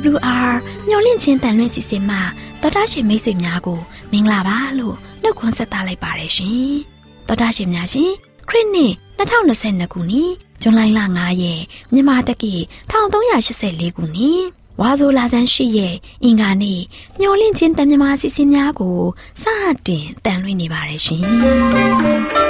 AWR မျော်လင့်ခြင်းတန်လွင့်စီစဉ်မှာတော်တာရှင်မိတ်ဆွေများကိုမင်္ဂလာပါလို့နှုတ်ခွန်းဆက်သလိုက်ပါတယ်ရှင်။တော်တာရှင်များရှင်ခရစ်နှစ်2022ခုနှစ်ဇွန်လ9ရက်မြန်မာတက္ကီ1384ခုနှစ်ဝါဆိုလာဆန်းရှိရဲ့အင်္ဂါနေ့မျော်လင့်ခြင်းတန်မြမာစီစဉ်များကိုစတင်တန်လွင့်နေပါတယ်ရှင်။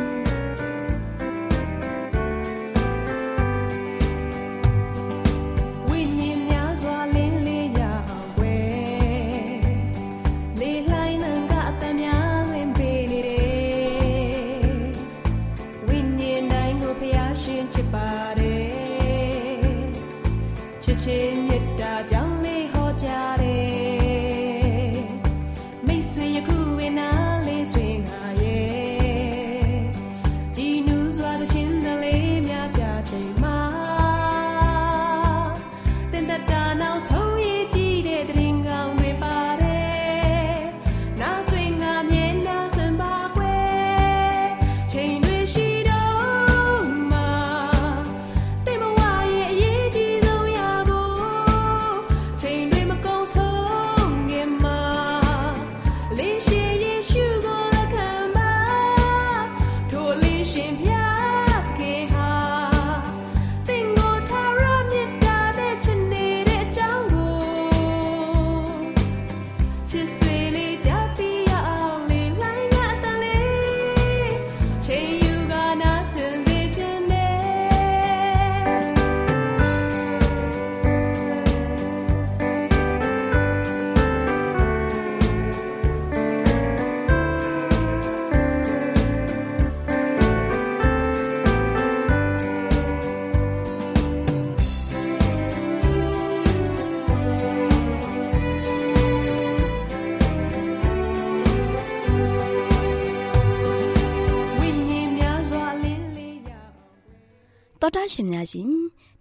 တော်တာရှင်များရှင်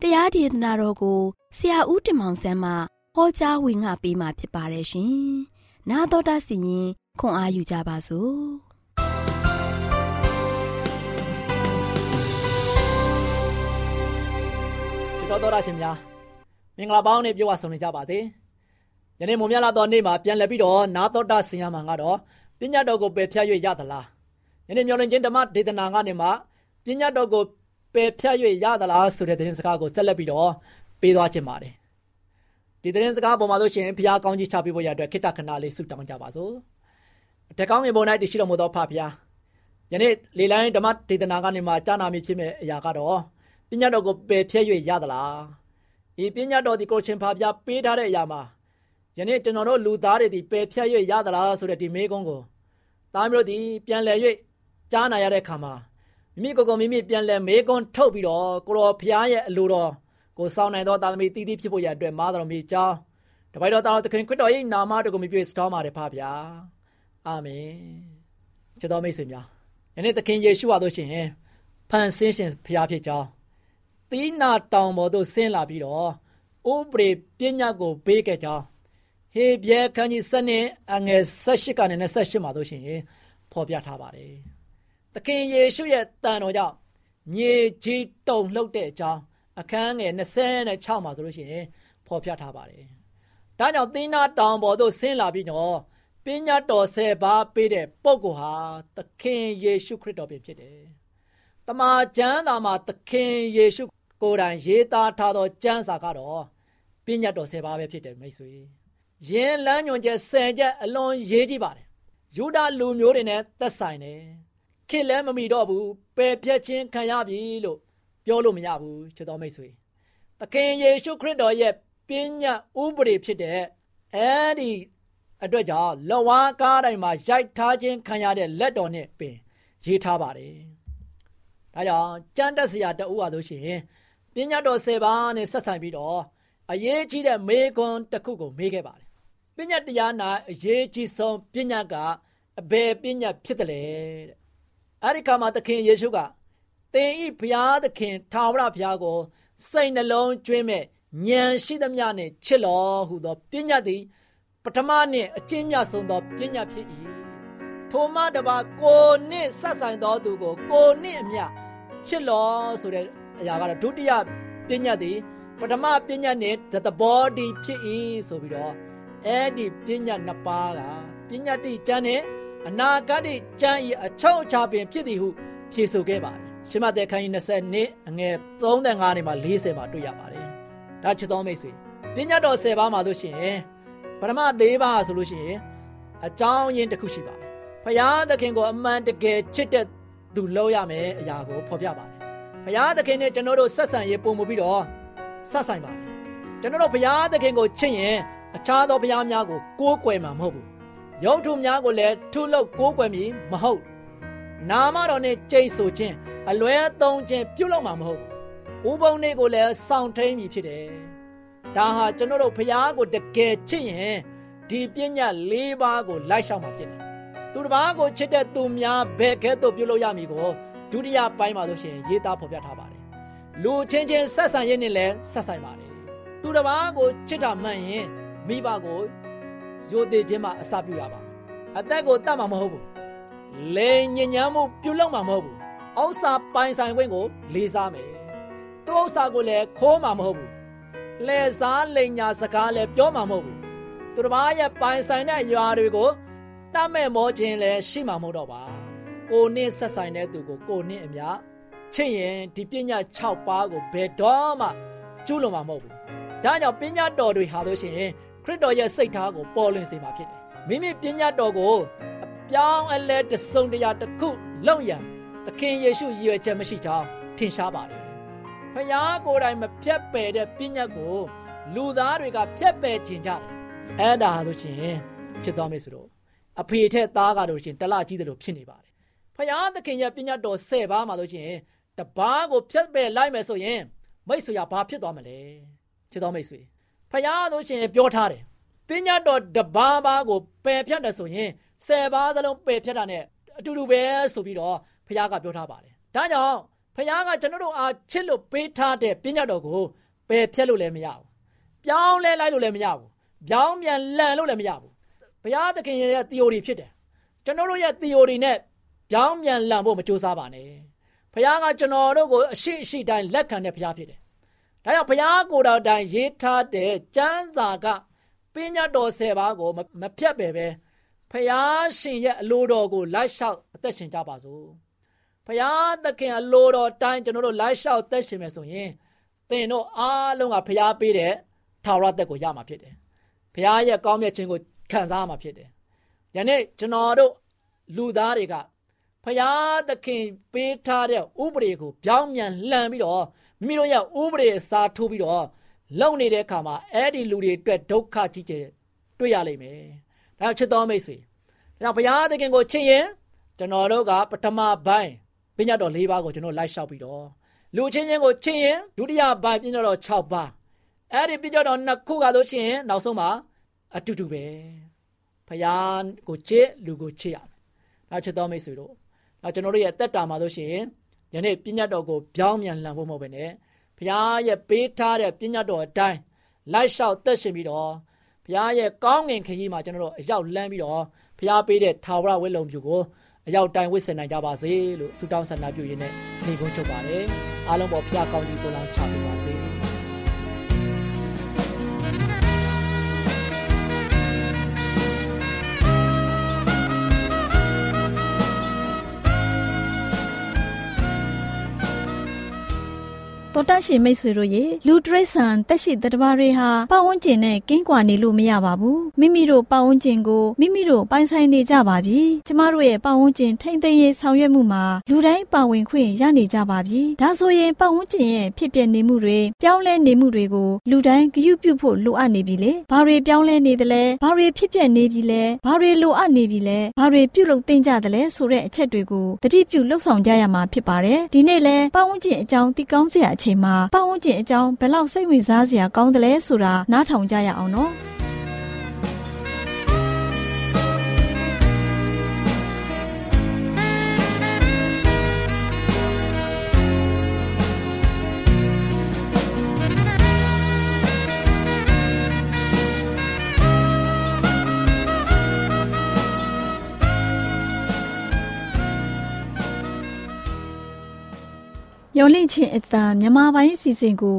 တရားဒေသနာတော်ကိုဆရာဦးတင်မောင်ဆန်းမှဟောကြားဝင်ငါပေးมาဖြစ်ပါတယ်ရှင်။나တော်တာစီရင်ခွန်အားယူကြပါစို့။ကျွန်တော်တော်တာရှင်များမင်္ဂလာပေါင်းနဲ့ပြောဝဆောင်နေကြပါစေ။ယနေ့မွန်မြလာတော်နေ့မှာပြန်လည်ပြီးတော့နာတော်တာဆင်ရမှာကတော့ပညာတော်ကိုပယ်ဖြတ်၍ရသလား။ယနေ့မျော်လင့်ခြင်းဓမ္မဒေသနာကနေမှာပညာတော်ကို ပယ်ဖြတ်၍ရသလားဆိုတဲ့သတင်းစကားကိုဆက်လက်ပြီးတော့ပေးသွားခြင်းပါတယ်ဒီသတင်းစကားပေါ်မှာလို့ရှိရင်ဘုရားကောင်းကြီးချပေးဖို့ရအတွက်ခိတ္တခဏလေးဆုတောင်းကြပါစို့တကောင်းငင်ပေါ်၌တရှိတော်မူသောဖဖျားယနေ့လေလိုင်းဓမ္မဒေသနာကနေမှကြားနာမိဖြစ်မဲ့အရာကတော့ပညာတော်ကိုပယ်ဖြတ်၍ရသလားဤပညာတော်ဒီကိုချင်းဖဖျားပေးထားတဲ့အရာမှာယနေ့ကျွန်တော်တို့လူသားတွေဒီပယ်ဖြတ်၍ရသလားဆိုတဲ့ဒီမေးခွန်းကိုသားမျိုးဒီပြန်လည်၍ကြားနာရတဲ့အခါမှာ မိမိကိုယ်ကိုမိမိပြန်လဲမေးခွန်းထုတ်ပြီးတော့ကိုတော်ဖျားရဲ့အလိုတော်ကိုစောင့်နိုင်သောတာသမီတည်တည်ဖြစ်ဖို့ရအတွက်မားတော်မီကြောင်းတပိုက်တော်တော်သခင်ခရစ်တော်ရဲ့နာမတော်ကိုမြပြစတော်ပါတယ်ဖဗျာအာမင်ချစ်တော်မိတ်ဆွေများယနေ့သခင်ယေရှုဟာတို့ရှင်ဖန်ဆင်းရှင်ဖျားဖြစ်ကြောင်းသီးနာတောင်ပေါ်သို့ဆင်းလာပြီးတော့ဥပရိပညာကိုပေးခဲ့ကြောင်းဟေဘရဲခန်းကြီးစနစ်အငယ်18ကနေ28မှာတို့ရှင်ဖော်ပြထားပါတယ် သခင်ယေရှုရဲ့တန်တော်ကြောင့်မြေကြီးတုန်လှုပ်တဲ့အကြောင်းအခန်းငယ်26မှာဆိုလို့ရှိရင်ဖော်ပြထားပါတယ်။ဒါကြောင့်သင်္နာတောင်ပေါ်သို့ဆင်းလာပြီးတော့ပညာတော်ဆယ်ပါးပေးတဲ့ပုဂ္ဂိုလ်ဟာသခင်ယေရှုခရစ်တော်ပင်ဖြစ်တယ်။တမန်ကျမ်းသာမှာသခင်ယေရှုကိုယ်တိုင်ရေးသားထားသောကျမ်းစာကတော့ပညာတော်ဆယ်ပါးပဲဖြစ်တယ်မိတ်ဆွေ။ယင်းလမ်းညွန်ချက်ဆယ်ချက်အလွန်ရေးကြည့်ပါတယ်။ယူဒလူမျိုးတွေနဲ့သက်ဆိုင်တယ်။ ခေလည်းမမီတော့ဘူးပယ်ပြက်ခြင်းခံရပြီလို့ပြောလို့မရဘူးချစ်တော်မိတ်ဆွေသခင်ယေရှုခရစ်တော်ရဲ့ပညာဥပဒေဖြစ်တဲ့အဲဒီအတွက်ကြောင့်လဝါကားတိုင်းမှာရိုက်ထားခြင်းခံရတဲ့လက်တော်နဲ့ပင်ရေးထားပါတယ်။ဒါကြောင့်ကြမ်းတက်စရာတအုပ်အားလို့ရှိရင်ပညာတော်၁၀ပါးနဲ့ဆက်ဆိုင်ပြီးတော့အရေးကြီးတဲ့မေခွန်းတစ်ခုကိုမေးခဲ့ပါတယ်။ပညာတရားနာအရေးကြီးဆုံးပညာကအဘယ်ပညာဖြစ်တယ်လဲတဲ့။ အဲဒီခါမှာသခင်ယေရှုကသင်ဤဘုရားသခင်ထာဝရဘုရားကို စိတ်နှလုံးကျွင်းမဲ့ဉာဏ်ရှိသမျှနှင့်ချစ်တော်ဟူသောပညာသည်ပထမနှင့်အကျဉ်းမြတ်ဆုံးသောပညာဖြစ်၏ထိုမှတပါကိုနှင့်ဆက်ဆိုင်သောသူကို ကိုနှင့်အမျှချစ်တော်ဆိုတဲ့အရာကတော့ဒုတိယပညာသည်ပထမပညာနှင့်သဘောတည်ဖြစ်၏ဆိုပြီးတော့အဲ့ဒီပညာနှစ်ပါးကပညာတိကျမ်းနဲ့ အနာဂတ်ကျမ်း၏အချုံအချပင်ဖြစ်သည်ဟုဖြေဆိုခဲ့ပါတယ်ရှမသက်ခန်းကြီး20နှစ်အငယ်35နေမှာ40မှာတွေ့ရပါတယ်ဒါချစ်တော်မိတ်ဆွေပညာတော်10ပါးမှာလို့ရှိရင်ပထမ၄ပါးဆိုလို့ရှိရင်အကြောင်းရင်းတစ်ခုရှိပါတယ်ဖရာသခင်ကိုအမှန်တကယ်ချစ်တဲ့သူလုပ်ရမယ်အရာကိုဖော်ပြပါတယ်ဖရာသခင်နဲ့ကျွန်တော်တို့ဆက်ဆံရေးပုံမှုပြီးတော့ဆက်ဆိုင်ပါတယ်ကျွန်တော်တို့ဖရာသခင်ကိုချစ်ရင်အခြားသောဖရာများကိုကိုးကွယ်မှာမဟုတ်ဘူး ရုပ်ထုများကိုလည်းထုလုပ်ကိုးကွယ်မည်မဟုတ်နာမတော်နဲ့ကြိတ်ဆိုခြင်းအလွဲသုံးခြင်းပြုလုပ်မှာမဟုတ်ဘူးဥပုံတွေကိုလည်းစောင့်ထိန်မည်ဖြစ်တယ်ဒါဟာကျွန်တော်တို့ဖျားကိုတကယ်ချစ်ရင်ဒီပညာ၄ပါးကိုလိုက်ရှောက်မှာဖြစ်တယ်သူတစ်ပါးကိုချစ်တဲ့သူများဘယ်ကဲ့သို့ပြုလုပ်ရမည်ကိုဒုတိယပိုင်းမှာဆိုရှင်ရေးသားဖော်ပြထားပါတယ်လူချင်းချင်းဆက်ဆံရေးနဲ့လည်းဆက်ဆိုင်ပါတယ်သူတစ်ပါးကိုချစ်တာမှန်ရင်မိဘကို ယိုသေးခြင်းမှာအစပြုရပါအသက်ကိုတတ်မှာမဟုတ်ဘူးလိန်ညဉ့်ညမ်းမှုပြုလုပ်မှာမဟုတ်ဘူးဥစ္စာပိုင်ဆိုင်ခွင့်ကို လေးစားမယ်သူဥစ္စာကိုလည်းခိုးမှာမဟုတ်ဘူးလှည့်စားလိန်ညာစကားလည်းပြောမှာမဟုတ်ဘူးသူတစ်ပါးရဲ့ပိုင်ဆိုင်တဲ့ရွာတွေကိုတတ်မဲ့မောခြင်းလည်းရှိမှာမဟုတ်တော့ပါကိုနင့်ဆက်ဆိုင်တဲ့သူကိုကိုနင့်အမြချစ်ရင်ဒီပညာ6ပါးကိုဘယ်တော့မှကျူးလွန်မှာမဟုတ်ဘူးဒါကြောင့်ပညာတော်တွေဟာလို့ရှိရင် ခရစ်တော်ရဲ့စိတ်ထားကိုပေါ်လွင်စေမှာဖြစ်တယ်မိမိပညာတော်ကိုအပြောင်းအလဲတစုံတရာတစ်ခုလုပ်ရန်သခင်ယေရှုရည်ရွယ်ချက်မရှိကြောင်းထင်ရှားပါတယ်။ဖခင်ကိုယ်တိုင်မဖြတ်ပယ်တဲ့ပညာကိုလူသားတွေကဖြတ်ပယ်ခြင်းကြတယ်။အဲ့ဒါဟာလို့ရှင်ချစ်တော်မေဆိုတော့အဖေထက်သားကတော့ရှင်တလကြီးတယ်လို့ဖြစ်နေပါတယ်။ဖခင်သခင်ရဲ့ပညာတော်၁၀ပါးမှာလို့ရှင်တပားကိုဖြတ်ပယ်လိုက်မယ်ဆိုရင်မိတ်ဆွေရဘာဖြစ်သွားမလဲ။ချစ်တော်မိတ်ဆွေ ဖခင်တို့ရှင်ပြောထားတယ်။ပညာတော်တပါးပါးကိုပယ်ဖြတ်တယ်ဆိုရင်၁၀ပါးစလုံးပယ်ဖြတ်တာနဲ့အတူတူပဲဆိုပြီးတော့ဖခင်ကပြောထားပါတယ်။ဒါကြောင့်ဖခင်ကကျွန်တော်တို့အားချစ်လို့ပေးထားတဲ့ပညာတော်ကိုပယ်ဖြတ်လို့လည်းမရဘူး။ပြောင်းလဲလိုက်လို့လည်းမရဘူး။ပြောင်းပြန်လန်လို့လည်းမရဘူး။ဘုရားသခင်ရဲ့ theory ဖြစ်တယ်။ကျွန်တော်တို့ရဲ့ theory နဲ့ပြောင်းပြန်လန်ဖို့မကြိုးစားပါနဲ့။ဘုရားကကျွန်တော်တို့ကိုအရှိအရှိတိုင်းလက်ခံတဲ့ဘုရားဖြစ်တယ်။ ဒါကြောင့်ဘုရားကိုယ်တော်တိုင်ရေးထားတဲ့ကျမ်းစာကပညာတော်၁၀ပါးကိုမဖြတ်ပယ်ပဲဖယားရှင်ရဲ့အလိုတော်ကိုလိုက်လျှောက်အသက်ရှင်ကြပါစို့ဖယားသခင်အလိုတော်တိုင်းကျွန်တော်တို့လိုက်လျှောက်သက်ရှင်မယ်ဆိုရင်သင်တို့အားလုံးကဖယားပေးတဲ့ထာဝရသက်ကိုရမှာဖြစ်တယ်ဖယားရဲ့ကောင်းမြတ်ခြင်းကိုခံစားမှာဖြစ်တယ်ယနေ့ကျွန်တော်တို့လူသားတွေကဖယားသခင်ပေးထားတဲ့ဥပဒေကိုပြောင်းပြန်လှန်ပြီးတော့ မိမိတို့ရဲ့ဥပဒေစာထိုးပြီးတော့လုံနေတဲ့အခါမှာအဲ့ဒီလူတွေအတွက်ဒုက္ခကြီးကျယ်တွေ့ရလိမ့်မယ်ဒါချစ်တော်မိတ်ဆွေဒါဘုရားသခင်ကိုချစ်ရင်ကျွန်တော်တို့ကပထမပိုင်းပညာတော်၄ပါးကိုကျွန်တော်လိုက်လျှောက်ပြီးတော့လူချင်းချင်းကိုချစ်ရင်ဒုတိယပိုင်းပညာတော်6ပါးအဲ့ဒီပညာတော်နှစ်ခုကလို့ရှိရင်နောက်ဆုံးမှာအတူတူပဲဘုရားကိုချစ်လူကိုချစ်ရမယ်ဒါချစ်တော်မိတ်ဆွေတို့ဒါကျွန်တော်တို့ရဲ့တက်တာမှာလို့ရှိရင် ယနေ့ပညာတော်ကိုပြောင်းပြန်လှန်ဖို့မဟုတ်ဘဲနဲ့ဘုရားရဲ့ပေးထားတဲ့ပညာတော်အတိုင်းလိုက်လျှောက်သက်ရှင်ပြီးတော့ဘုရားရဲ့ကောင်းငင်ခရီးမှာကျွန်တော်တို့အရောက်လန်းပြီးတော့ဘုရားပေးတဲ့ထာဝရဝိလုံပြုကိုအရောက်တိုင်ဝစ်ဆင်နိုင်ကြပါစေလို့ဆုတောင်းဆန္ဒပြုရင်းနဲ့ညီကုန်းချုပ်ပါတယ်အားလုံးပေါ်ဘုရားကောင်းကြီးသွန်လောင်းချပေးပါစေ တောတာရှင်မိတ်ဆွေတို့ရေလူတရိษံတက်ရှိတတဘာတွေဟာပတ်ဝန်းကျင်နဲ့ကင်းကွာနေလို့မရပါဘူးမိမိတို့ပတ်ဝန်းကျင်ကိုမိမိတို့ပိုင်ဆိုင်နေကြပါပြီကျမတို့ရဲ့ပတ်ဝန်းကျင်ထိမ့်သိမ်းရေးဆောင်ရွက်မှုမှာလူတိုင်းပါဝင်ခွင့်ရနေကြပါပြီဒါဆိုရင်ပတ်ဝန်းကျင်ရဲ့ဖြစ်ပျက်နေမှုတွေပြောင်းလဲနေမှုတွေကိုလူတိုင်းဂရုပြုဖို့လိုအပ်နေပြီလေဘာတွေပြောင်းလဲနေသလဲဘာတွေဖြစ်ပျက်နေပြီလဲဘာတွေလိုအပ်နေပြီလဲဘာတွေပြုလုပ်သင့်ကြသလဲဆိုတဲ့အချက်တွေကိုတတိပြုလှုပ်ဆောင်ကြရမှာဖြစ်ပါတယ်ဒီနေ့လဲပတ်ဝန်းကျင်အကြောင်းသိကောင်းစရာအချိန်မှာပတ်ဝန်းကျင်အကြောင်းဘယ်လောက်စိတ်ဝင်စားစရာကောင်းသလဲဆိုတာနားထောင်ကြရအောင်နော် မျော်လင့်ခြင်းအတန်မြမပိုင်းစီစဉ်ကို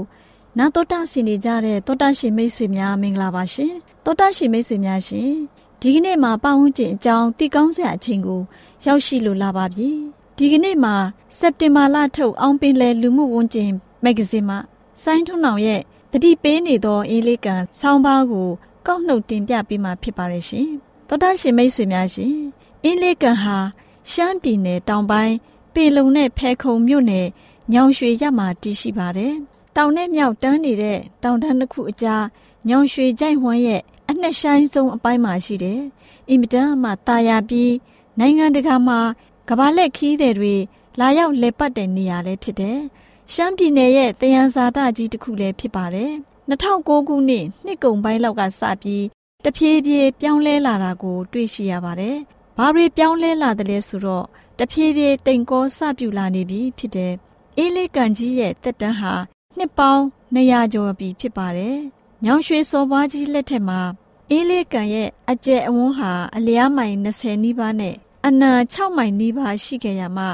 နာတော်တာဆင်နေကြတဲ့တောတာရှင်မိတ်ဆွေများမင်္ဂလာပါရှင်တောတာရှင်မိတ်ဆွေများရှင်ဒီကနေ့မှာပတ်ဝန်းကျင်အကြောင်းတည်ကောင်းစရာအချိန်ကို ရောက်ရှိလိုလာပါပြီဒီကနေ့မှာစက်တင်ဘာလထုတ်အောင်ပင်လယ်လူမှုဝန်ကျင်မဂ္ဂဇင်းမှာဆိုင်းထွန်းအောင်ရဲ့တတိပေးနေသောအေးလေးကန်ဆောင်းပါးကို ကောက်နှုတ်တင်ပြပေးမှာဖြစ်ပါတယ်ရှင်တောတာရှင်မိတ်ဆွေများရှင်အေးလေးကန်ဟာရှမ်းပြည်နယ်တောင်ပိုင်းပေလုံနဲ့ဖဲခုံမြို့နယ် ညောင်ရွှေရမှာတည်ရှိပါတယ်။တောင်နဲ့မြောက်တန်းနေတဲ့တောင်တန်းတစ်ခုအကြားညောင်ရွှေကြိုက်ဝန်းရဲ့အနှက်ဆိုင်ဆုံးအပိုင်းမှာရှိတယ်။အင်မတန်မှတာယာပြီးနိုင်ငံတကာမှာကဘာလက်ခီးတဲ့တွေလာရောက်လဲပတ်တဲ့နေရာလည်းဖြစ်တယ်။ရှမ်းပြည်နယ်ရဲ့တယံဇာတကြီးတစ်ခုလည်းဖြစ်ပါတယ်။2009ခုနှစ်နှစ်ကုန်ပိုင်းလောက်ကစပြီးတဖြည်းဖြည်းပြောင်းလဲလာတာကို တွေ့ရှိရပါတယ်။ဘာတွေပြောင်းလဲလာတယ်လဲဆိုတော့တဖြည်းဖြည်းတိမ်ကောစပြုလာနေပြီဖြစ်တယ်။ အေးလေးကန်ကြီးရဲ့တက်တန်းဟာနှစ်ပေါင်း200ကျော်ပြီဖြစ်ပါတယ်။ညောင်ရွှေစော်ပွားကြီးလက်ထက်မှာအေးလေးကန်ရဲ့အကျယ်အဝန်းဟာအလျားမိုင်20နီးပါးနဲ့အနာ6မိုင်နီးပါးရှိခဲ့ရမှ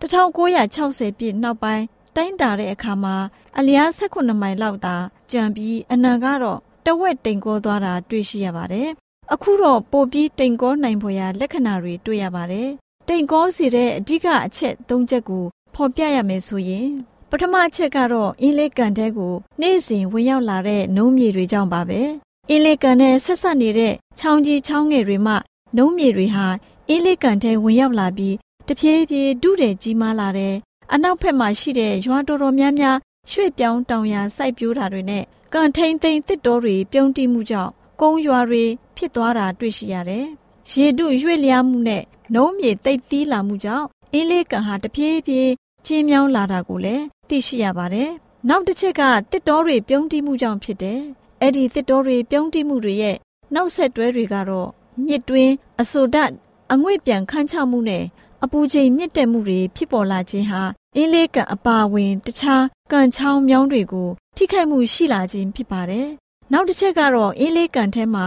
1960ပြည့်နောက်ပိုင်းတိုင်းတာတဲ့အခါမှာအလျား18မိုင်လောက်သာကျန်ပြီးအနာကတော့တဝက်တိမ်ကောသွားတာတွေ့ရှိရပါတယ်။အခုတော့ပိုပြီးတိမ်ကောနိုင်ဖွယ်ရာလက္ခဏာတွေတွေ့ရပါတယ်။တိမ်ကောစီတဲ့အဓိကအချက်၃ချက်ကို ဖော်ပြရမယ်ဆိုရင်ပထမအချက်ကတော့အင်းလေးကန်တဲ့ကိုနေ့စဉ်ဝင်ရောက်လာတဲ့နှုံးမြေတွေကြောင့်ပါပဲအင်းလေးကန်နဲ့ဆက်ဆက်နေတဲ့ချောင်းကြီးချောင်းငယ်တွေမှနှုံးမြေတွေဟာအင်းလေးကန်တဲ့ဝင်ရောက်လာပြီးတဖြည်းဖြည်းဒုတဲ့ကြီးမားလာတဲ့အနောက်ဘက်မှာရှိတဲ့ရွာတော်တော်များများရွှေ့ပြောင်းတောင်ယာစိုက်ပျိုးတာတွေနဲ့ကန်ထိန်သိမ်းတစ်တော်တွေပြုံးတိမှုကြောင့်ကုန်းရွာတွေဖြစ်သွားတာတွေ့ရှိရတယ်။ရေတုရွေ့လျားမှုနဲ့နှုံးမြေတိတ်သီးလာမှုကြောင့်အင်းလေးကန်ဟာတဖြည်းဖြည်း ချင်းမြောင်းလာတာကိုလည်းသိရှိရပါတယ်။နောက်တစ်ချက်ကတစ်တောတွေပြုံးတိမှုကြောင့်ဖြစ်တယ်။အဲ့ဒီတစ်တောတွေပြုံးတိမှုတွေရဲ့နောက်ဆက်တွဲတွေကတော့မြစ်တွင်းအဆိုဒတ်အငွေ့ပြန်ခန်းချမှုနဲ့အပူချိန်မြင့်တက်မှုတွေဖြစ်ပေါ်လာခြင်းဟာအင်းလေးကန်အပါဝင်တခြားကန်ချောင်းမြောင်းတွေကိုထိခိုက်မှုရှိလာခြင်းဖြစ်ပါတယ်။နောက်တစ်ချက်ကတော့အင်းလေးကန်ထဲမှာ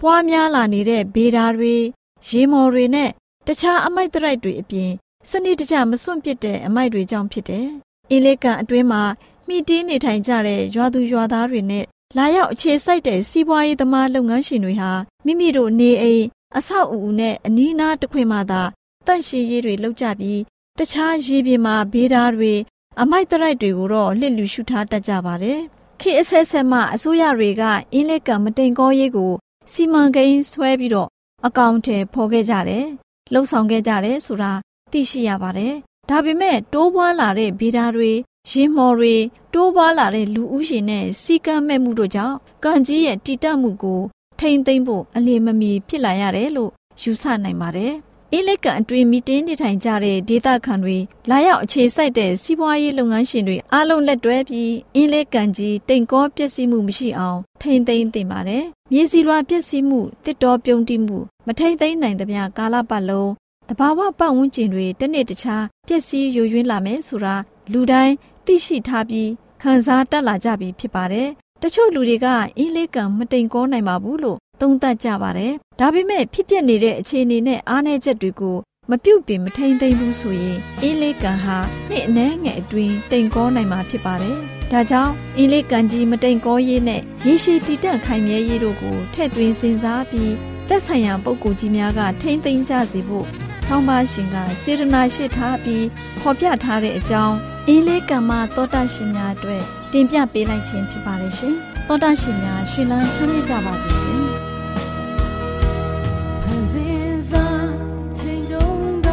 ပွားများလာနေတဲ့ဘေးဓာတွေရေမော်တွေနဲ့တခြားအမိုက်တရိုက်တွေအပြင် စနစ်တကျမစွန့်ပစ်တဲ့အမိုက်တွေကြောင့်ဖြစ်တယ်။အင်းလေးကန်အတွင်းမှာမိတီးနေထိုင်ကြတဲ့ရွာသူရွာသားတွေနဲ့လာရောက်အခြေစိုက်တဲ့စီးပွားရေးသမားလုပ်ငန်းရှင်တွေဟာမိမိတို့နေအိမ်အဆောက်အဦနဲ့အနီးနားတစ်ခွင်မှသာတန့်ရှင်းရေးတွေလုပ်ကြပြီးတခြားရေပြင်မှာဘေးဓားတွေအမိုက်တရိုက်တွေကိုတော့လစ်လူရှုထားတတ်ကြပါတယ်။ခေအဆက်ဆက်မှအစိုးရတွေကအင်းလက်ကမတိမ်ကောရေးကိုစီမံကိန်းဆွဲပြီးတော့အကောင့်ထဲဖော်ခဲ့ကြတယ်။လှုပ်ဆောင်ခဲ့ကြတယ်ဆိုတာ သိရှိရပါတယ်။ဒါပေမဲ့တိုးပွားလာတဲ့ဗီဒါတွေရင်မော်တွေတိုးပွားလာတဲ့လူဦးရေနဲ့စီကံမဲ့မှုတို့ကြောင့်ကံကြီးရဲ့တည်တတ်မှုကိုထိမ့်သိမ့်ဖို့အလင်းမမီဖြစ်လာရတယ်လို့ယူဆနိုင်ပါတယ်။အေးလက်ကန်အတွင်းမီတင်းနေထိုင်ကြတဲ့ဒေသခံတွေလာရောက်အခြေစိုက်တဲ့စီးပွားရေးလုပ်ငန်းရှင်တွေအားလုံးလက်တွဲပြီးအင်းလက်ကန်ကြီးတိမ်ကောပျက်စီးမှုမရှိအောင်ထိမ့်သိမ့်တင်ပါတယ်။မြေစီလွာပျက်စီးမှုတစ်တော်ပြုံးတိမှုမထိမ့်သိမ့်နိုင်သမျှကာလပတ်လုံး တဘာဝပတ်ဝန်းကျင်တွေတစ်နေ့တခြားပျက်စီးယိုယွင်းလာမယ်ဆိုတာလူတိုင်းသိရှိထားပြီးခံစားတတ်လာကြပြီဖြစ်ပါတယ်။တချို့လူတွေကအင်းလေးကံမတိမ်ကောနိုင်ပါဘူးလို့သုံးသပ်ကြပါတယ်။ဒါပေမဲ့ဖြစ်ပျက်နေတဲ့အခြေအနေနဲ့အားနည်းချက်တွေကိုမပြုတ်ပင်မထိန်သိမ့်ဘူးဆိုရင်အင်းလေးကံဟာနှစ်အနည်းငယ်အတွင်းတိမ်ကောနိုင်မှာဖြစ်ပါတယ်။ဒါကြောင့်အင်းလေးကံကြီးမတိမ်ကောရေးနဲ့ရေရှည်တည်တံ့ခိုင်မြဲရေးတို့ကိုထည့်သွင်းစဉ်းစားပြီးသက်ဆိုင်ရာပုဂ္ဂိုလ်ကြီးများကထိမ့်သိမ်းကြစေဖို့ ဆောင်းပါရှင်ကစေရနာရှိထားပြီးဖော်ပြထားတဲ့အကြောင်း အင်းလေးကမ္မသောတာရှင်များအတွက်တင်ပြပေးလိုက်ခြင်းဖြစ်ပါတယ်ရှင်သောတာရှင်များရှင်လန်းချမ်းမြေ့ကြပါစေရှင်盼见山青中高，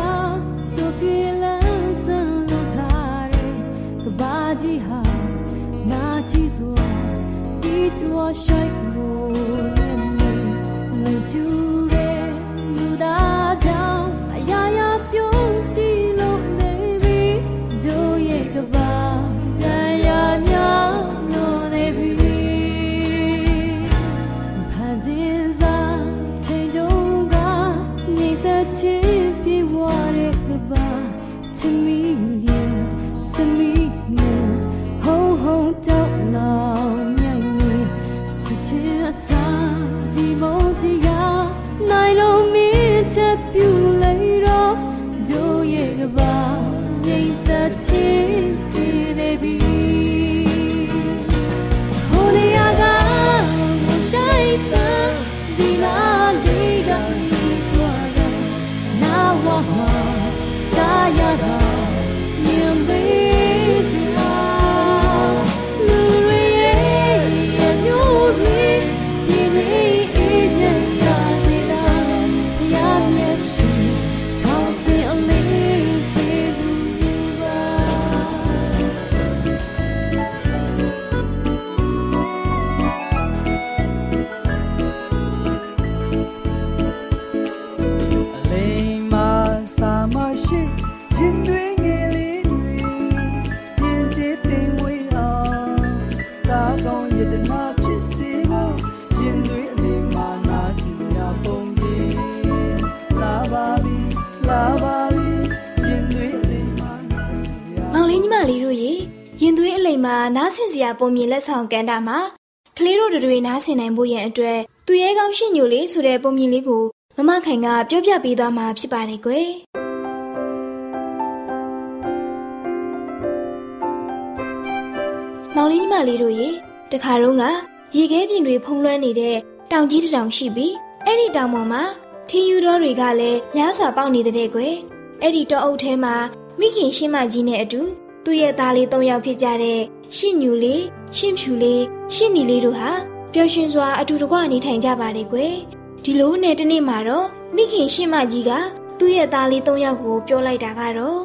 所比蓝色路卡里，个巴基哈，那几座，一座山谷连你， ရာပုံမြင်လက်ဆောင်ကန်တာမှာကလေးတို့တွေနားဆင်နိုင်ဖို့ရန်အတွက်သူရဲကောင်းရှင့်ညိုလေးဆိုတဲ့ပုံမြင်လေးကိုမမခိုင်ကပြောပြပေးသွားမှာဖြစ်ပါတယ်ကွယ်မောင်လေးညီမလေးတို့ရေတခါတော့ကရေခဲပြင်တွေဖုံးလွှမ်းနေတဲ့တောင်ကြီးတစ်တောင်ရှိပြီးအဲ့ဒီတောင်ပေါ်မှာထင်းယူတော်တွေကလည်းများစွာပေါက်နေတဲ့ကွယ်အဲ့ဒီတောအုပ်ထဲမှာမိခင်ရှင်းမကြီးနဲ့အတူ သူ့ရဲ့သားလေး၃ယောက်ဖြစ်ကြတဲ့ရှင့်ညူလေးရှင့်ဖြူလေးရှင့်နီလေးတို့ဟာပျော်ရွှင်စွာအတူတကွနေထိုင်ကြပါတယ်ကွယ်ဒီလိုနဲ့တနေ့မှာတော့မိခင်ရှင့်မကြီးကသူ့ရဲ့သားလေး၃ယောက်ကိုပြောလိုက်တာကတော့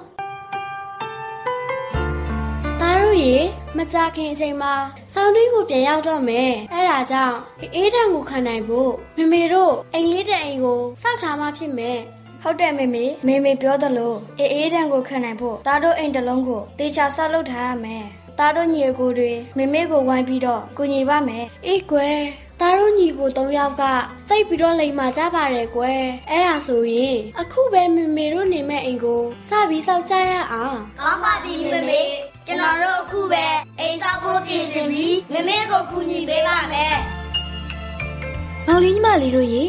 သားတို့ရေမကြခင်အချိန်မှာဆောင်းတွင်းကိုပြန်ရောက်တော့မယ်အဲ့ဒါကြောင့်အေးထံကိုခံနိုင်ဖို့မမေတို့အိမ်လေးတဲ့အိမ်ကိုစောက်ထားမှဖြစ်မယ် ဟုတ်တယ်မေမေမေမေပြောသလိုအေးအေးတန်ကိုခံနိုင်ဖို့သားတို့အိမ်တစ်လုံးကိုတေချာဆောက်လုပ်ထားရမယ်သားတို့ညီအကိုတွေမေမေကိုဝိုင်းပြီးတော့ကူညီပါမယ်အေးကွယ်သားတို့ညီကို၃ယောက်ကစိတ်ပြီးတော့လိမ်မာကြပါတယ်ကွယ်အဲ့ဒါဆိုရင်အခုပဲမမေတို့နေမဲ့အိမ်ကိုစပြီးစောက်ကြရအောင်ကောင်းပါပြီမမေကျွန်တော်တို့အခုပဲအိမ်ဆောက်ဖို့ပြင်ဆင်ပြီးမမေကိုကူညီပေးပါမယ်မောင်လေးညီမလေးတို့ရေ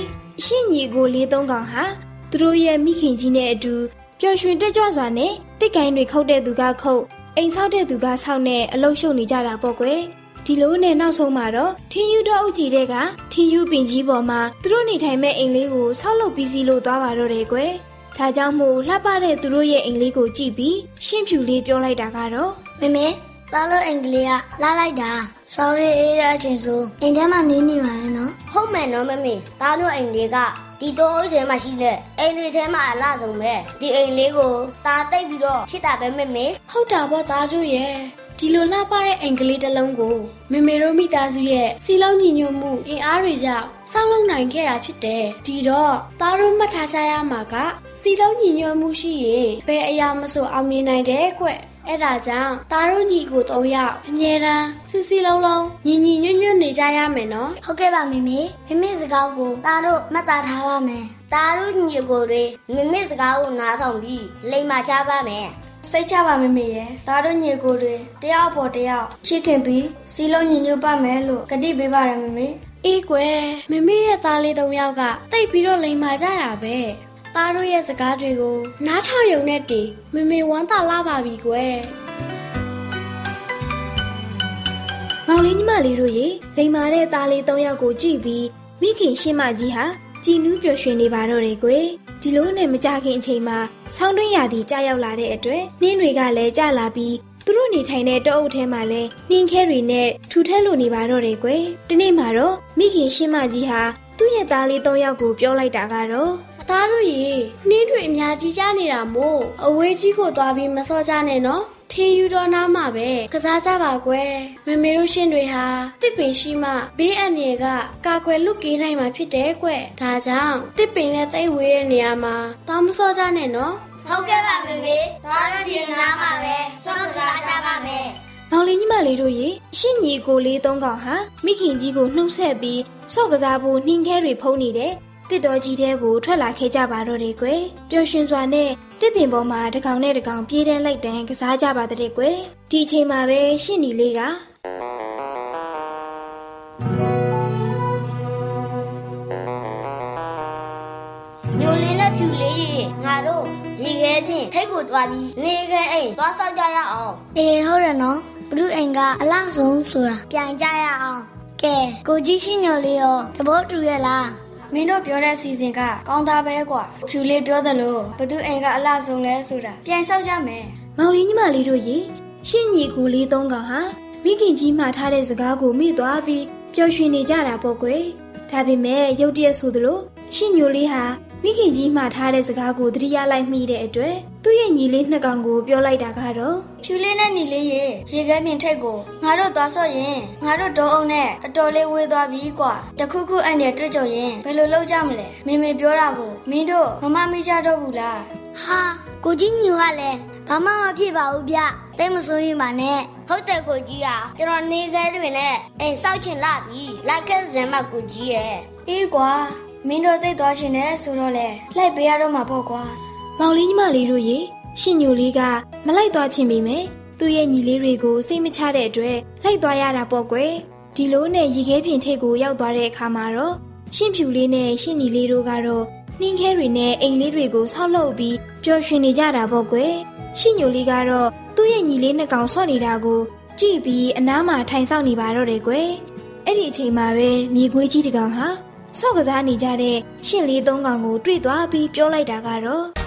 ရှင့်ညီကိုလေးသုံးကောင်ဟာ သူတို့ရဲ့မိခင်ကြီးနဲ့အတူပျော်ရွှင်တက်ကြွစွာနဲ့တစ်ကိုင်းတွေခုတ်တဲ့သူကခုတ်အိမ်ဆောက်တဲ့သူကဆောက်နဲ့အလုရှုပ်နေကြတာပေါ့ကွယ်ဒီလိုနဲ့နောက်ဆုံးမှာတော့ထင်းယူတော့အုပ်ကြီးတဲ့ကထင်းယူပင်ကြီးပေါ်မှာသူတို့နေထိုင်မဲ့အိမ်လေးကိုဆောက်လုပ်ပြီးစီလို့သွားပါတော့တယ်ကွယ်ဒါကြောင့်မို့လှပတဲ့သူတို့ရဲ့အိမ်လေးကိုကြည့်ပြီးရှင့်ဖြူလေးပြောလိုက်တာကတော့မမေသားလို့အင်္ဂလိပ်ကလာလိုက်တာ sorry အေးတဲ့အချိန်ဆိုအိမ်ထဲမှာနေနေပါရဲ့နော်ဟုတ်မယ်နော်မမေသားတို့အိမ်လေးက ဒီတော့အိမ်ထဲမှာရှိတဲ့အိမ်တွေထဲမှာအလားဆုံးပဲဒီအိမ်လေးကိုသားတိတ်ပြီးတော့ဖြစ်တာပဲမမေဟုတ်တာပေါ့သားတို့ရဲ့ဒီလိုလှပတဲ့အင်္ဂလိပ်တစ်လုံးကိုမေမေတို့မိသားစုရဲ့စီလုံးညီညွတ်မှုအင်အားတွေကြောင့်စောင့်လုံနိုင်ခဲ့တာဖြစ်တယ်ဒီတော့သားတို့မှတ်ထားကြရမှာကစီလုံးညီညွတ်မှုရှိရင်ဘယ်အရာမဆိုအောင်မြင်နိုင်တယ်ကွ အဲ့ဒါကြောင့်သားတို့ညီကို၃ယောက်အမြဲတမ်းစီစီလုံးလုံးညီညီညွတ်ညွတ်နေကြရမယ်နော်ဟုတ်ကဲ့ပါမမေမမေစကားကိုသားတို့မှတ်သားထားပါမယ်သားတို့ညီကိုတွေမမေစကားကိုနားထောင်ပြီးလိမ်မာကြပါမယ်စိတ်ချပါမေမေရဲ့သားတို့ညီကိုတွေတယောက်ပေါ်တယောက်ချစ်ခင်ပြီးစီလုံးညီညွတ်ပါမယ်လို့ကတိပေးပါရမေမေအေးကွယ်မမေရဲ့သားလေး၃ယောက်ကတိတ်ပြီးတော့လိမ်မာကြတာပဲ သားတို့ရဲ့စကားတွေကို နားထောင်ရုံနဲ့တည်မမေဝမ်းသာလာပါပြီကွယ်မောင်လေးညီမလေးတို့ရေလိမ်မာတဲ့သားလေး၃ယောက်ကိုကြည့်ပြီးမိခင်ရှင်းမကြီးဟာကြည်နူးပျော်ရွှင်နေပါတော့တယ်ကွယ်ဒီလိုနဲ့မကြခင်အချိန်မှာဆောင်းတွင်းရာသီကြာရောက်လာတဲ့အတွက်နှင်းတွေကလည်းကြာလာပြီးသူတို့နေထိုင်တဲ့တောအုပ်ထဲမှာလဲနှင်းခဲတွေနဲ့ထူထက်လိုနေပါတော့တယ်ကွယ်ဒီနေ့မှာတော့မိခင်ရှင်းမကြီးဟာသူ့ရဲ့သားလေး၃ယောက်ကိုပြောလိုက်တာကတော့အ သားတို့ရေနှင်းတွေအများကြီးကြားနေတာမို့အဝေးကြီးကိုသွားပြီးမစောကြနဲ့နော်ထင်းယူတော်နားမှာပဲကစားကြပါကွယ်မမေတို့ရှင်တွေဟာတစ်ပင်ရှိမှဘေးအန္တရာယ်ကကာကွယ်လွတ်ကင်းနိုင်မှာဖြစ်တယ်ကွယ်ဒါကြောင့်တစ်ပင်နဲ့သိပ်ဝေးတဲ့နေရာမှာသွားမစောကြနဲ့နော်ဟုတ်ကဲ့ပါမေမေသားတို့ဒီနားမှာပဲစောင့်စားကြပါမယ်မောင်လေးညီမလေးတို့ရေရှင့်ညီကိုလေးသုံးကောင်ဟာမိခင်ကြီးကိုနှုတ်ဆက်ပြီးဆော့ကစားဖို့နှင်းခဲတွေဖုံးနေတဲ့ တစ်တော်ကြီးတဲကိုထွက်လာခဲ့ကြပါတော့တယ်ကွယ်ပျော်ရွှင်စွာနဲ့တစ်ပင်ပေါ်မှာတစ်ကောင်နဲ့တစ်ကောင်ပြေးတန်းလိုက်တန်းကစားကြပါတဲ့ကွယ်ဒီအချိန်မှာပဲရှင့်ညီလေးကညိုလင်းတဲ့ဖြူလေးရေငါတို့ရေခဲပြင်ထိတ်ကိုတွားပြီးနေခဲအိမ်သွားဆောက်ကြရအောင်အေးဟုတ်တယ်နော်ဘုရုအိမ်ကအလောက်ဆုံးဆိုတာပြန်ကြရအောင်ကဲကိုကြီးရှိညိုလေးရောတဘောတူရဲ့လား မင်းတို့ပြောတဲ့အစီအစဉ်ကကောင်းသားပဲကွာဖြူလေးပြောသလိုဘသူအိမ်ကအလှဆုံးလဲဆိုတာပြန်ဆောက်ကြမယ်မောင်လေးညီမလေးတို့ရေရှင့်ညီကိုလေးသုံးကောင်ဟာမိခင်ကြီးမှာထားတဲ့စကားကိုမိသွားပြီးပျော်ရွှင်နေကြတာပေါ့ကွယ်ဒါပေမဲ့ရုတ်တရက်ဆိုသလိုရှင့်ညိုလေးဟာမိခင်ကြီးမှာထားတဲ့စကားကိုသတိရလိုက်မိတဲ့အတွက် သူ့ရဲ့ညီလေးနှစ်ကောင်ကိုပြောလိုက်တာကတော့ဖြူလေးနဲ့ညီလေးရေရေခဲပြင်ထိတ်ကိုငါတို့သွားဆော့ရင်ငါတို့ဒေါအုံနဲ့အတော်လေးဝေးသွားပြီကွာတခုခုအဲ့နဲ့တွေ့ကြုံရင်ဘယ်လိုလုပ်ကြမလဲမေမေပြောတာကိုမင်းတို့မမမေ့ကြတော့ဘူးလားဟာကိုကြီးညိုကလည်းဘာမှမဖြစ်ပါဘူးဗျတိတ်မစိုးရင်ပါနဲ့ဟုတ်တယ်ကိုကြီးอ่ะကျွန်တော်နေခဲတွေနဲ့အိမ်ဆောက်ချင်လာပြီလိုက်ခဲ့စင်မကိုကြီးရဲ့အေးကွာမင်းတို့သိသွားရှင်နဲ့ဆိုတော့လေလိုက်ပေးရတော့မှာပေါ့ကွာ မောင်လေးညီမလေးတို့ရေရှင့်ညိုလေးကမလိုက်သွားချင်ပေမဲ့သူ့ရဲ့ညီလေးတွေကိုစိတ်မချတဲ့အတွက်လိုက်သွားရတာပေါ့ကွယ်ဒီလိုနဲ့ရေခဲပြင်ထိတ်ကိုရောက်သွားတဲ့အခါမှာတော့ရှင့်ဖြူလေးနဲ့ရှင့်ညီလေးတို့ကတော့နှင်းခဲတွေနဲ့အိမ်လေးတွေကိုဆောက်လုပ်ပြီးပျော်ရွှင်နေကြတာပေါ့ကွယ်ရှင့်ညိုလေးကတော့သူ့ရဲ့ညီလေးနှစ်ကောင်ဆော့နေတာကိုကြည့်ပြီးအနားမှာထိုင်ဆောင်နေပါတော့တယ်ကွယ်အဲ့ဒီအချိန်မှာပဲမြေခွေးကြီးတစ်ကောင်ဟာဆော့ကစားနေကြတဲ့ရှင့်လေးသုံးကောင်ကိုတွေ့သွားပြီးပြောလိုက်တာကတော့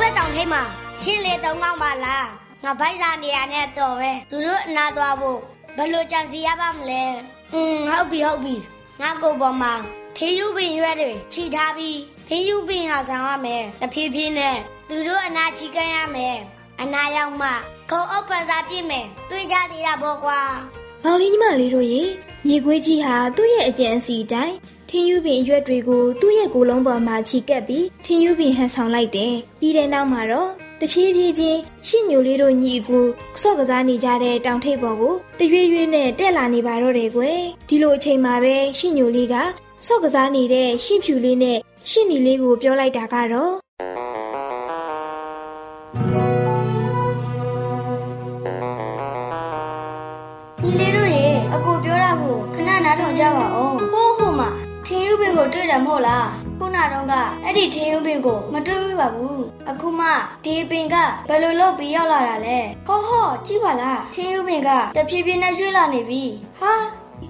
ဘုဘက်တောင်ထိပ်မှာရှင်းလေတုံးကောင်းပါလားငါဘိုက်စားနေရတဲ့တော်ပဲသူတို့အနာသွားဖို့ဘယ်လိုကြံစီရပါမလဲอืมဟုတ်ပြီဟုတ်ပြီငါကိုပေါ်မှာထေးယူပင်ရွက်တွေခြိထားပြီးထေးယူပင်ဟာဆောင်ရမယ်တဖြည်းဖြည်းနဲ့သူတို့အနာချီကန်းရမယ်အနာရောက်မှခုံအုပ်ပန်စားပြည့်မယ်တွေ့ကြသေးတာပေါ့ကွာမောင်လေးညီမလေးတို့ရေမြေခွေးကြီးဟာသူ့ရဲ့အကြံအစီအတိုင်း ထင်းယူပင်အရွက်တွေကိုသူ့ရဲ့ကိုယ်လုံးပေါ်မှာချီကပ်ပြီးထင်းယူပင်ဟန်ဆောင်လိုက်တယ်။ပြီးတဲ့နောက်မှာတော့တဖြည်းဖြည်းချင်းရှင့်ညိုလေးတို့ညီကိုဆော့ကစားနေကြတဲ့တောင်ထိပ်ပေါ်ကိုတရွေ့ရွေ့နဲ့တက်လာနေပါတော့တယ်ကွယ်။ဒီလိုအချိန်မှာပဲရှင့်ညိုလေးကဆော့ကစားနေတဲ့ရှင့်ဖြူလေးနဲ့ရှင့်နီလေးကိုပြောလိုက်တာကတော့ညီလေးတို့ရေအကိုပြောတာကိုခဏနားထောင်ကြပါအောင်ဟိုးဟိုမှာထင်းယူပင် ကိုတွေ့တယ်မဟုတ်လားခုနတော့ကအဲ့ဒီထင်းယူပင်ကိုမတွေ့မိပါဘူးအခုမှဒီပင်ကဘယ်လိုလုပ်ပြီးရောက်လာတာလဲဟောဟောကြည့်ပါလားထင်းယူပင်ကတဖြည်းဖြည်းနဲ့ရွှေ့လာနေပြီဟာ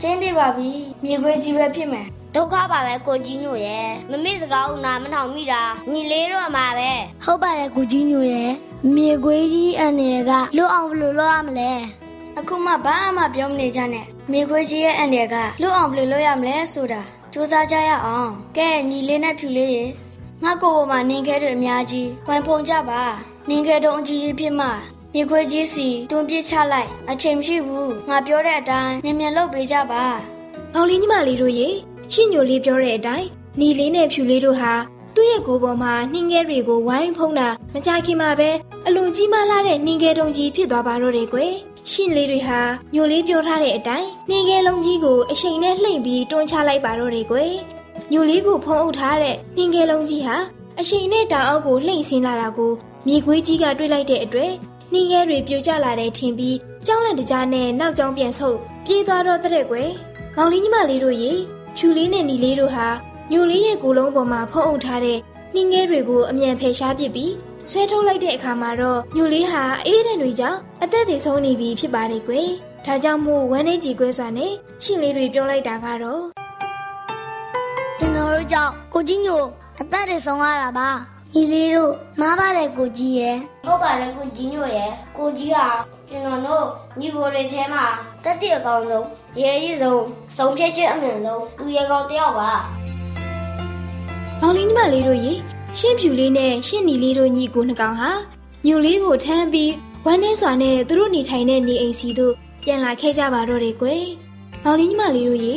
ကျင်းသေးပါပြီမြေခွေးကြီးပဲဖြစ်မယ်ဒုက္ခပါပဲကိုကြီးညို့ရဲ့မမေ့စကားကိုနားမထောင်မိတာညီလေးတော့မှာပဲဟုတ်ပါတယ်ကိုကြီးညို့ရဲ့မြေခွေးကြီးအနေကလွတ်အောင်ဘယ်လိုလုပ်ရမလဲအခုမှဘာမှပြောမနေကြနဲ့မြေခွေးကြီးရဲ့အန်ရကလွတ်အောင်ဘယ်လိုလုပ်ရမလဲဆိုတာ စူးစမ်းကြရအောင်ကဲညီလေးနဲ့ဖြူလေးရေငါကိုယ်ပေါ်မှာနင်းခဲတွေအများကြီးဝိုင်ဖုံကြပါနင်းခဲတုံးအကြီးကြီးဖြစ်မှမြေခွေးကြီးစီတွန်းပစ်ချလိုက်အချိန်မရှိဘူးငါပြောတဲ့အတိုင်းမြန်မြန်လုပ်ပေးကြပါမောင်လေးညီမလေးတို့ရေရှင့်ညိုလေးပြောတဲ့အတိုင်းနီလေးနဲ့ဖြူလေးတို့ဟာ သူ့ရဲ့ကိုယ်ပေါ်မှာနှင်းငယ်တွေကိုဝိုင်းဖုံးတာမကြခင်မှာပဲအလွန်ကြီးမားလာတဲ့နှင်းငယ်တုံကြီးဖြစ်သွားပါတော့တယ်ကွယ်ရှင့်လေးတွေဟာညိုလေးပြောထားတဲ့အတိုင်းနှင်းငယ်လုံးကြီးကိုအချိန်နဲ့လှိမ့်ပြီးတွန်းချလိုက်ပါတော့တယ်ကွယ်ညိုလေးကိုဖုံးအုပ်ထားတဲ့နှင်းငယ်လုံးကြီးဟာအချိန်နဲ့တောင်အောက်ကိုလှိမ့်ဆင်းလာတာကိုမြေခွေးကြီးကတွေ့လိုက်တဲ့အတွက်နှင်းငယ်တွေပြိုကျလာတဲ့ထင်ပြီးကြောင်းလန့်တကြားနဲ့နောက်ကျောင်းပြန်ဆုပ်ပြေးသွားတော့တဲ့ကွယ်မောင်လေးညီမလေးတို့ရေဖြူလေးနဲ့နီလေးတို့ဟာ ညိုလေးရဲ့ကိုယ်လုံးပေါ်မှာဖုံးအုပ်ထားတဲ့နှင်းငယ်တွေကိုအမြန်ဖယ်ရှားပစ်ပြီးဆွဲထုတ်လိုက်တဲ့အခါမှာတော့ညိုလေးဟာအေးတဲ့တွေကြောင့်အသက်သေဆုံးနေပြီဖြစ်ပါတယ်ကွယ်။ဒါကြောင့်မို့ဝမ်းနေကြီးကွဲစွာနဲ့ရှင်လေးတွေပြောလိုက်တာကတော့ကျွန်တော်တို့ကြောင့်ကိုကြီးညို့အသက်တွေဆုံးရတာပါညီလေးတို့မားပါတယ်ကိုကြီးရယ်ဟုတ်ပါတယ်ကိုကြီးညို့ရယ်ကိုကြီးဟာကျွန်တော်တို့ညီကိုတွေထဲမှာတက်တည့်အကောင်ဆုံးရဲရည်ဆုံးစုံဖြတ်ချက်အမြင်ဆုံးသူရဲကောင်တယောက်ပါ မောင်လေးညီမလေးတို့ရေရှင့်ဖြူလေးနဲ့ရှင့်နီလေးတို့ညီကိုနှစ်ကောင်ဟာညိုလေးကိုထမ်းပြီးဝမ်းနေစွာနဲ့သူတို့နေထိုင်တဲ့နေအိမ်စီသို့ပြန်လာခဲ့ကြပါတော့တယ်ကွယ်။မောင်လေးညီမလေးတို့ရေ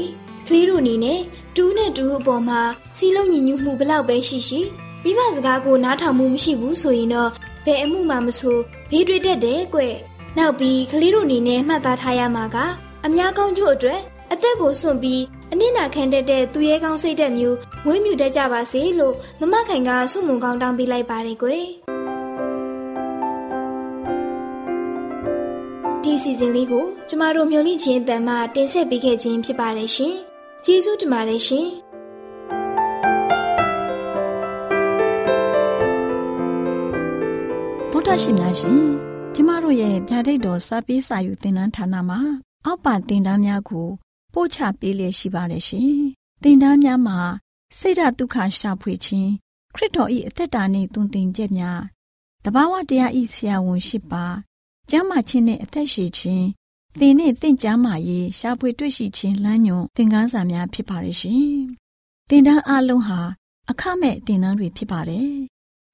ကလေးတို့အနေနဲ့တူးနဲ့တူးအပေါ်မှာစီလုံးညီညွတ်မှုဘလောက်ပဲရှိရှိမိဘစကားကိုနားထောင်မှုမရှိဘူးဆိုရင်တော့ဘယ်အမှုမှမဆိုဘေးတွေ့တတ်တယ်ကွ။နောက်ပြီးကလေးတို့အနေနဲ့မှတ်သားထားရမှာကအများကောင်းကျို့အတွက်အသက်ကိုစွန့်ပြီး အနစ်နာခံတတ်တဲ့သူရဲကောင်းစိတ်သက်မျိုးဝင်းမြူတတ်ကြပါစေလို့မမခိုင်ကဆုမွန်ကောင်းတောင်းပေးလိုက်ပါတယ်ကွယ်ဒီစီစဉ်လေးကိုကျမတို့မျိုးလင့်ချင်းအတန်မှတင်ဆက်ပေးခဲ့ခြင်းဖြစ်ပါတယ်ရှင်ကျေးဇူးတင်ပါတယ်ရှင်ဗုဒ္ဓရှင်များရှင်ကျမတို့ရဲ့ဗျာဒိတ်တော်စာပေးစာယူသင်တန်းဌာနမှာအောက်ပါသင်တန်းများကို ပို့ချပေးလျက်ရှိပါတယ်ရှင်သင်တန်းများမှာစိတ်ဓာတ်ဒုက္ခရှာဖွေခြင်းခရစ်တော်၏အသက်တာနှင့်တုန်သင်ချက်များတဘာဝတရားဤဆရာဝန်ရှိပါကျမ်းမာခြင်းနဲ့အသက်ရှိခြင်းသင်နဲ့တင့်ကြမာရေးရှာဖွေတွေ့ရှိခြင်းလမ်းညွန်သင်ခန်းစာများဖြစ်ပါရဲ့ရှင်သင်တန်းအလုံးဟာအခမဲ့သင်တန်းတွေဖြစ်ပါတယ်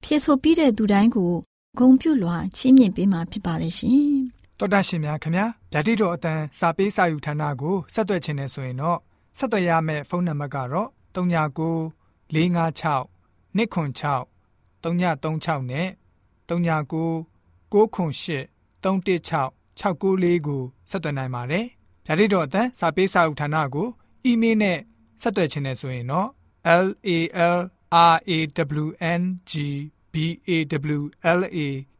ဖြစ်ဆိုပြီးတဲ့သူတိုင်းကိုဂုံပြုလွှာချီးမြှင့်ပေးမှာဖြစ်ပါတယ်ရှင် တော်တာရှင်များခင်ဗျာဗျာတိတော်အတန်းစာပေးစာယူဌာနကိုဆက်သွယ်ခြင်းနဲ့ဆိုရင်တော့ဆက်သွယ်ရမယ့်ဖုန်းနံပါတ်ကတော့39 656 296 336နဲ့39 98 316 694ကိုဆက်သွင်းနိုင်ပါတယ်။ဗျာဒိတ်တော်အတန်းစာပေးစာဥထာဏာကိုအီးမေးလ်နဲ့ဆက်သွယ်ခြင်းနဲ့ဆိုရင်တော့ l a l r a w n g b a w l a